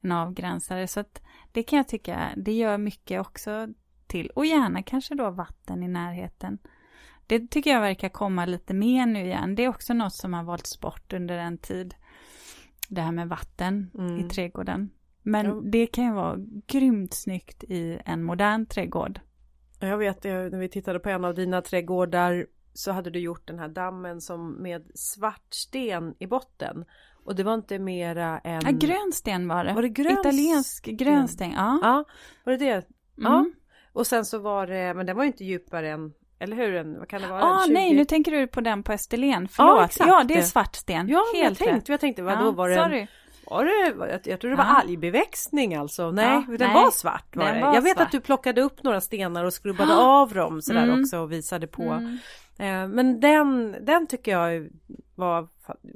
en avgränsare. Så att det kan jag tycka, det gör mycket också till. Och gärna kanske då vatten i närheten. Det tycker jag verkar komma lite mer nu igen. Det är också något som har valts bort under en tid. Det här med vatten mm. i trädgården. Men ja. det kan ju vara grymt snyggt i en modern trädgård. Jag vet när vi tittade på en av dina trädgårdar så hade du gjort den här dammen som med svart sten i botten. Och det var inte mera än... Ja, grönsten var det. Var det grön... Italiensk grönsten, ja. Ja, var det det? Ja. Mm. Och sen så var det, men den var ju inte djupare än eller hur? Vad kan det vara? Ah, 20... nej, nu tänker du på den på Österlen. Förlåt. Exakt. ja det är svart sten. Ja, Helt jag tänkte, jag tänkte, vadå, ja, var det sorry. en... Var det, jag, jag tror det var ja. algbeväxtning alltså. Nej, ja, den nej. var svart. Var den det. Var jag vet svart. att du plockade upp några stenar och skrubbade av dem sådär mm. också och visade på. Mm. Eh, men den, den tycker jag var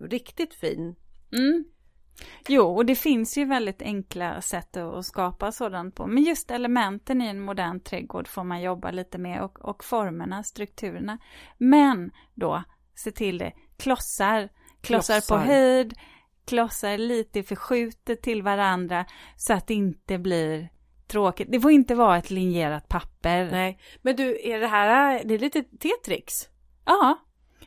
riktigt fin. Mm. Jo, och det finns ju väldigt enkla sätt att skapa sådant på. Men just elementen i en modern trädgård får man jobba lite med och, och formerna, strukturerna. Men då, se till det, klossar, klossar, klossar. på höjd, klossar lite förskjutet till varandra så att det inte blir tråkigt. Det får inte vara ett linjerat papper. Nej, men du, är det här, det är lite Tetrix? Ja,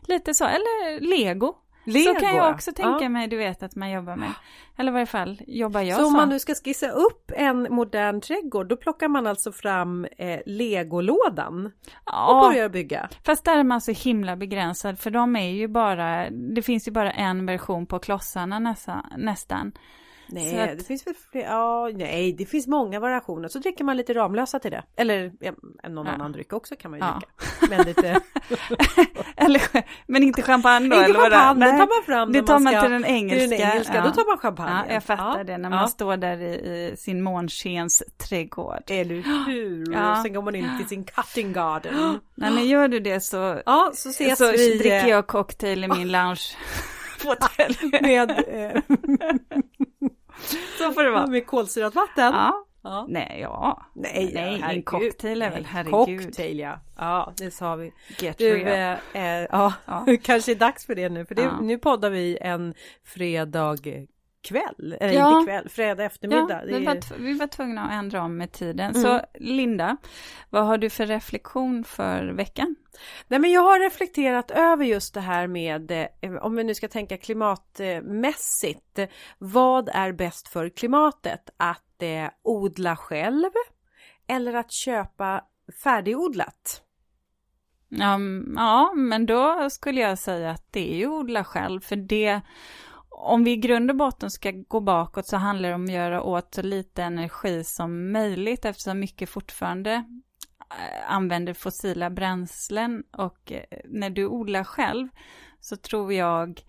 lite så, eller lego. Lego. Så kan jag också tänka ja. mig, du vet, att man jobbar med. Eller i varje fall jobbar jag så. Så om man nu ska skissa upp en modern trädgård, då plockar man alltså fram eh, legolådan ja, och börjar bygga? Fast där är man så himla begränsad, för de är ju bara, det finns ju bara en version på klossarna nästan. nästan. Nej, att... det finns väl fler, ja, nej, det finns många variationer. Så dricker man lite Ramlösa till det. Eller ja, någon ja. annan dryck också kan man ju ja. dricka. Men, lite... eller, men inte champagne då? Inte eller champagne, det tar man fram Det tar man, ska, till den engelska. Till den engelska, då tar man champagne. Ja, jag fattar det, när man står där i, i sin månskens trädgård. Eller hur? Ja. Och sen går man in till sin cutting garden. Nej, men gör du det så, ja, så, ses så vi... dricker jag cocktail i min lounge. Med, eh, Så får det vara. Med kolsyrat vatten? Ja. ja. Nej, ja. Nej, Nej herregud. en cocktail är väl herregud. Cocktail ja. Ja, det sa vi. Get du, eh, eh, ja, ja. kanske är dags för det nu. För det, ja. nu poddar vi en fredag kväll, eller ja. inte kväll, fredag eftermiddag. Ja, vi, var vi var tvungna att ändra om med tiden. Mm. Så Linda, vad har du för reflektion för veckan? Nej men jag har reflekterat över just det här med, eh, om vi nu ska tänka klimatmässigt, vad är bäst för klimatet? Att eh, odla själv eller att köpa färdigodlat? Um, ja, men då skulle jag säga att det är ju odla själv, för det om vi i grund och botten ska gå bakåt så handlar det om att göra åt så lite energi som möjligt eftersom mycket fortfarande eh, använder fossila bränslen och eh, när du odlar själv så tror jag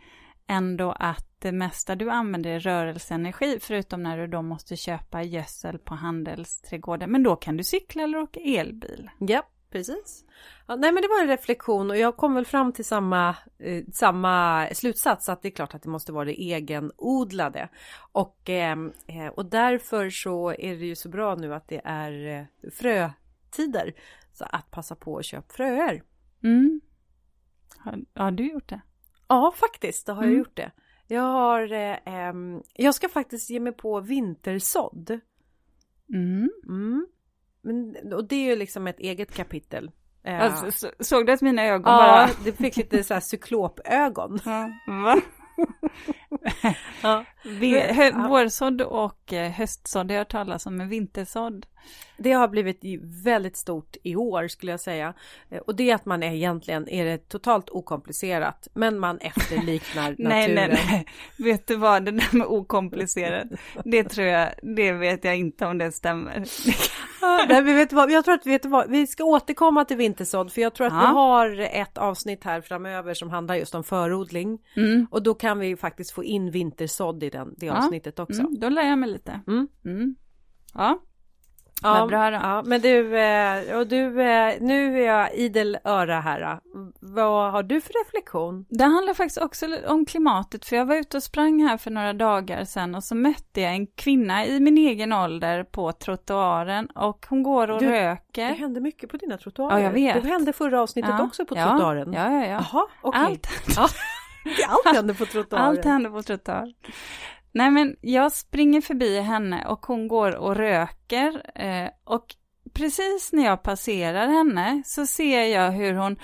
ändå att det mesta du använder är rörelseenergi förutom när du då måste köpa gödsel på handelsträdgården. Men då kan du cykla eller åka elbil. Ja, precis. Ja, nej men det var en reflektion och jag kom väl fram till samma, eh, samma slutsats att det är klart att det måste vara det egenodlade. Och, eh, eh, och därför så är det ju så bra nu att det är eh, frötider. Så att passa på att köpa fröer. Mm. Har, har, du gjort det? Ja faktiskt, det har mm. jag gjort det. Jag har, eh, ehm, jag ska faktiskt ge mig på vintersådd. Mm. Men, och det är ju liksom ett eget kapitel. Alltså, så, såg du att mina ögon ja, bara... Ja, du fick lite så här cyklopögon. Ja, va? ja. Vårsådd och eh, höstsådd har jag hört talas om, men vintersådd? Det har blivit väldigt stort i år skulle jag säga. Eh, och det är att man är egentligen är det totalt okomplicerat, men man efterliknar naturen. nej, nej, nej. Vet du vad, det där med okomplicerat, det tror jag, det vet jag inte om det stämmer. nej, men vet du vad, jag tror att vet du vad, vi ska återkomma till vintersådd, för jag tror att ja. vi har ett avsnitt här framöver som handlar just om förodling. Mm. Och då kan vi faktiskt få in vintersådd i den, det avsnittet också. Mm, då lär jag mig lite. Mm. mm. Ja. Ja, Vad bra då. Ja, men du, eh, och du, eh, nu är jag idel öra här. Vad har du för reflektion? Det handlar faktiskt också om klimatet, för jag var ute och sprang här för några dagar sedan och så mötte jag en kvinna i min egen ålder på trottoaren och hon går och du, röker. Det händer mycket på dina trottoarer. Ja, jag vet. Det hände förra avsnittet ja, också på ja, trottoaren. Ja, ja, ja. Okej. Okay. Allt. Ja. Allt händer på trottoaren. Allt händer på trottoaren. Nej men jag springer förbi henne och hon går och röker eh, och precis när jag passerar henne så ser jag hur hon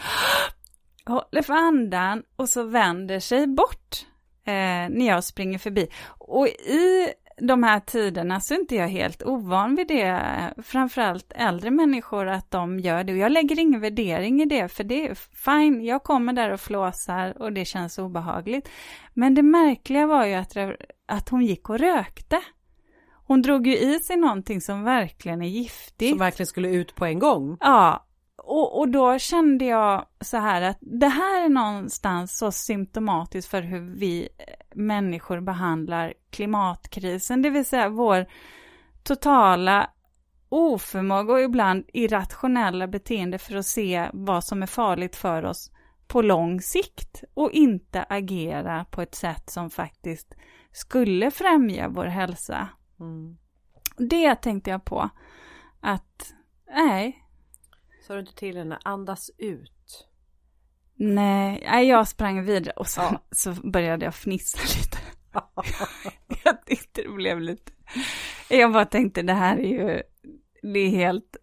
håller för andan och så vänder sig bort eh, när jag springer förbi. Och i de här tiderna så är inte jag helt ovan vid det, framförallt äldre människor, att de gör det. Och jag lägger ingen värdering i det, för det är fine, jag kommer där och flåsar och det känns obehagligt. Men det märkliga var ju att, att hon gick och rökte. Hon drog ju i sig någonting som verkligen är giftigt. Som verkligen skulle ut på en gång? Ja, och, och då kände jag så här att det här är någonstans så symptomatiskt för hur vi människor behandlar klimatkrisen, det vill säga vår totala oförmåga och ibland irrationella beteende för att se vad som är farligt för oss på lång sikt och inte agera på ett sätt som faktiskt skulle främja vår hälsa. Mm. Det tänkte jag på. Att, nej. Sa du inte till henne, andas ut? Nej, jag sprang vidare och så, ja. så började jag fnissa lite. jag tyckte det blev lite... Jag bara tänkte det här är ju... Det är helt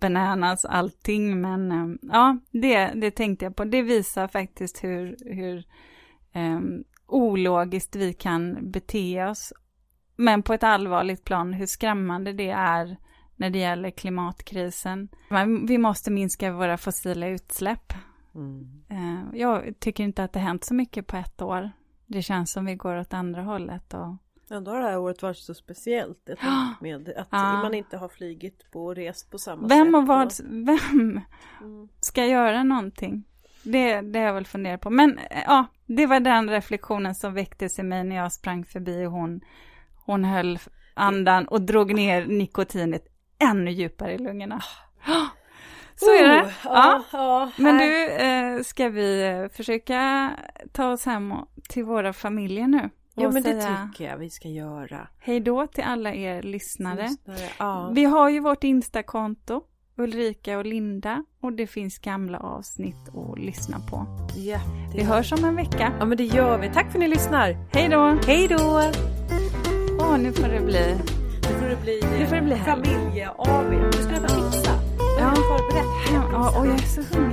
bananas allting, men eh, ja, det, det tänkte jag på. Det visar faktiskt hur, hur eh, ologiskt vi kan bete oss. Men på ett allvarligt plan, hur skrämmande det är när det gäller klimatkrisen. Vi måste minska våra fossila utsläpp. Mm. Eh, jag tycker inte att det hänt så mycket på ett år. Det känns som vi går åt andra hållet. Och... Ändå har det här året varit så speciellt. Med att ja. man inte har flygit på och rest på samma vem sätt. Och vad, vem mm. ska göra någonting? Det, det har jag väl funderat på. Men ja, det var den reflektionen som väcktes i mig när jag sprang förbi och hon, hon höll andan och drog ner nikotinet ännu djupare i lungorna. Så är det. Oh, ja. ja Men du, eh, ska vi försöka ta oss hem till våra familjer nu? Ja men det tycker jag vi ska göra. Hej då till alla er lyssnare. lyssnare ja. Vi har ju vårt Instakonto, Ulrika och Linda. Och det finns gamla avsnitt att lyssna på. Ja, vi hörs om en vecka. Ja men det gör vi. Tack för att ni lyssnar. Hej då. Hej då. Åh, nu får det bli... Bli, nu får det bli familje-AW. Du ska äta pizza. Ja. Förberett. Ja, och jag är så hungrig.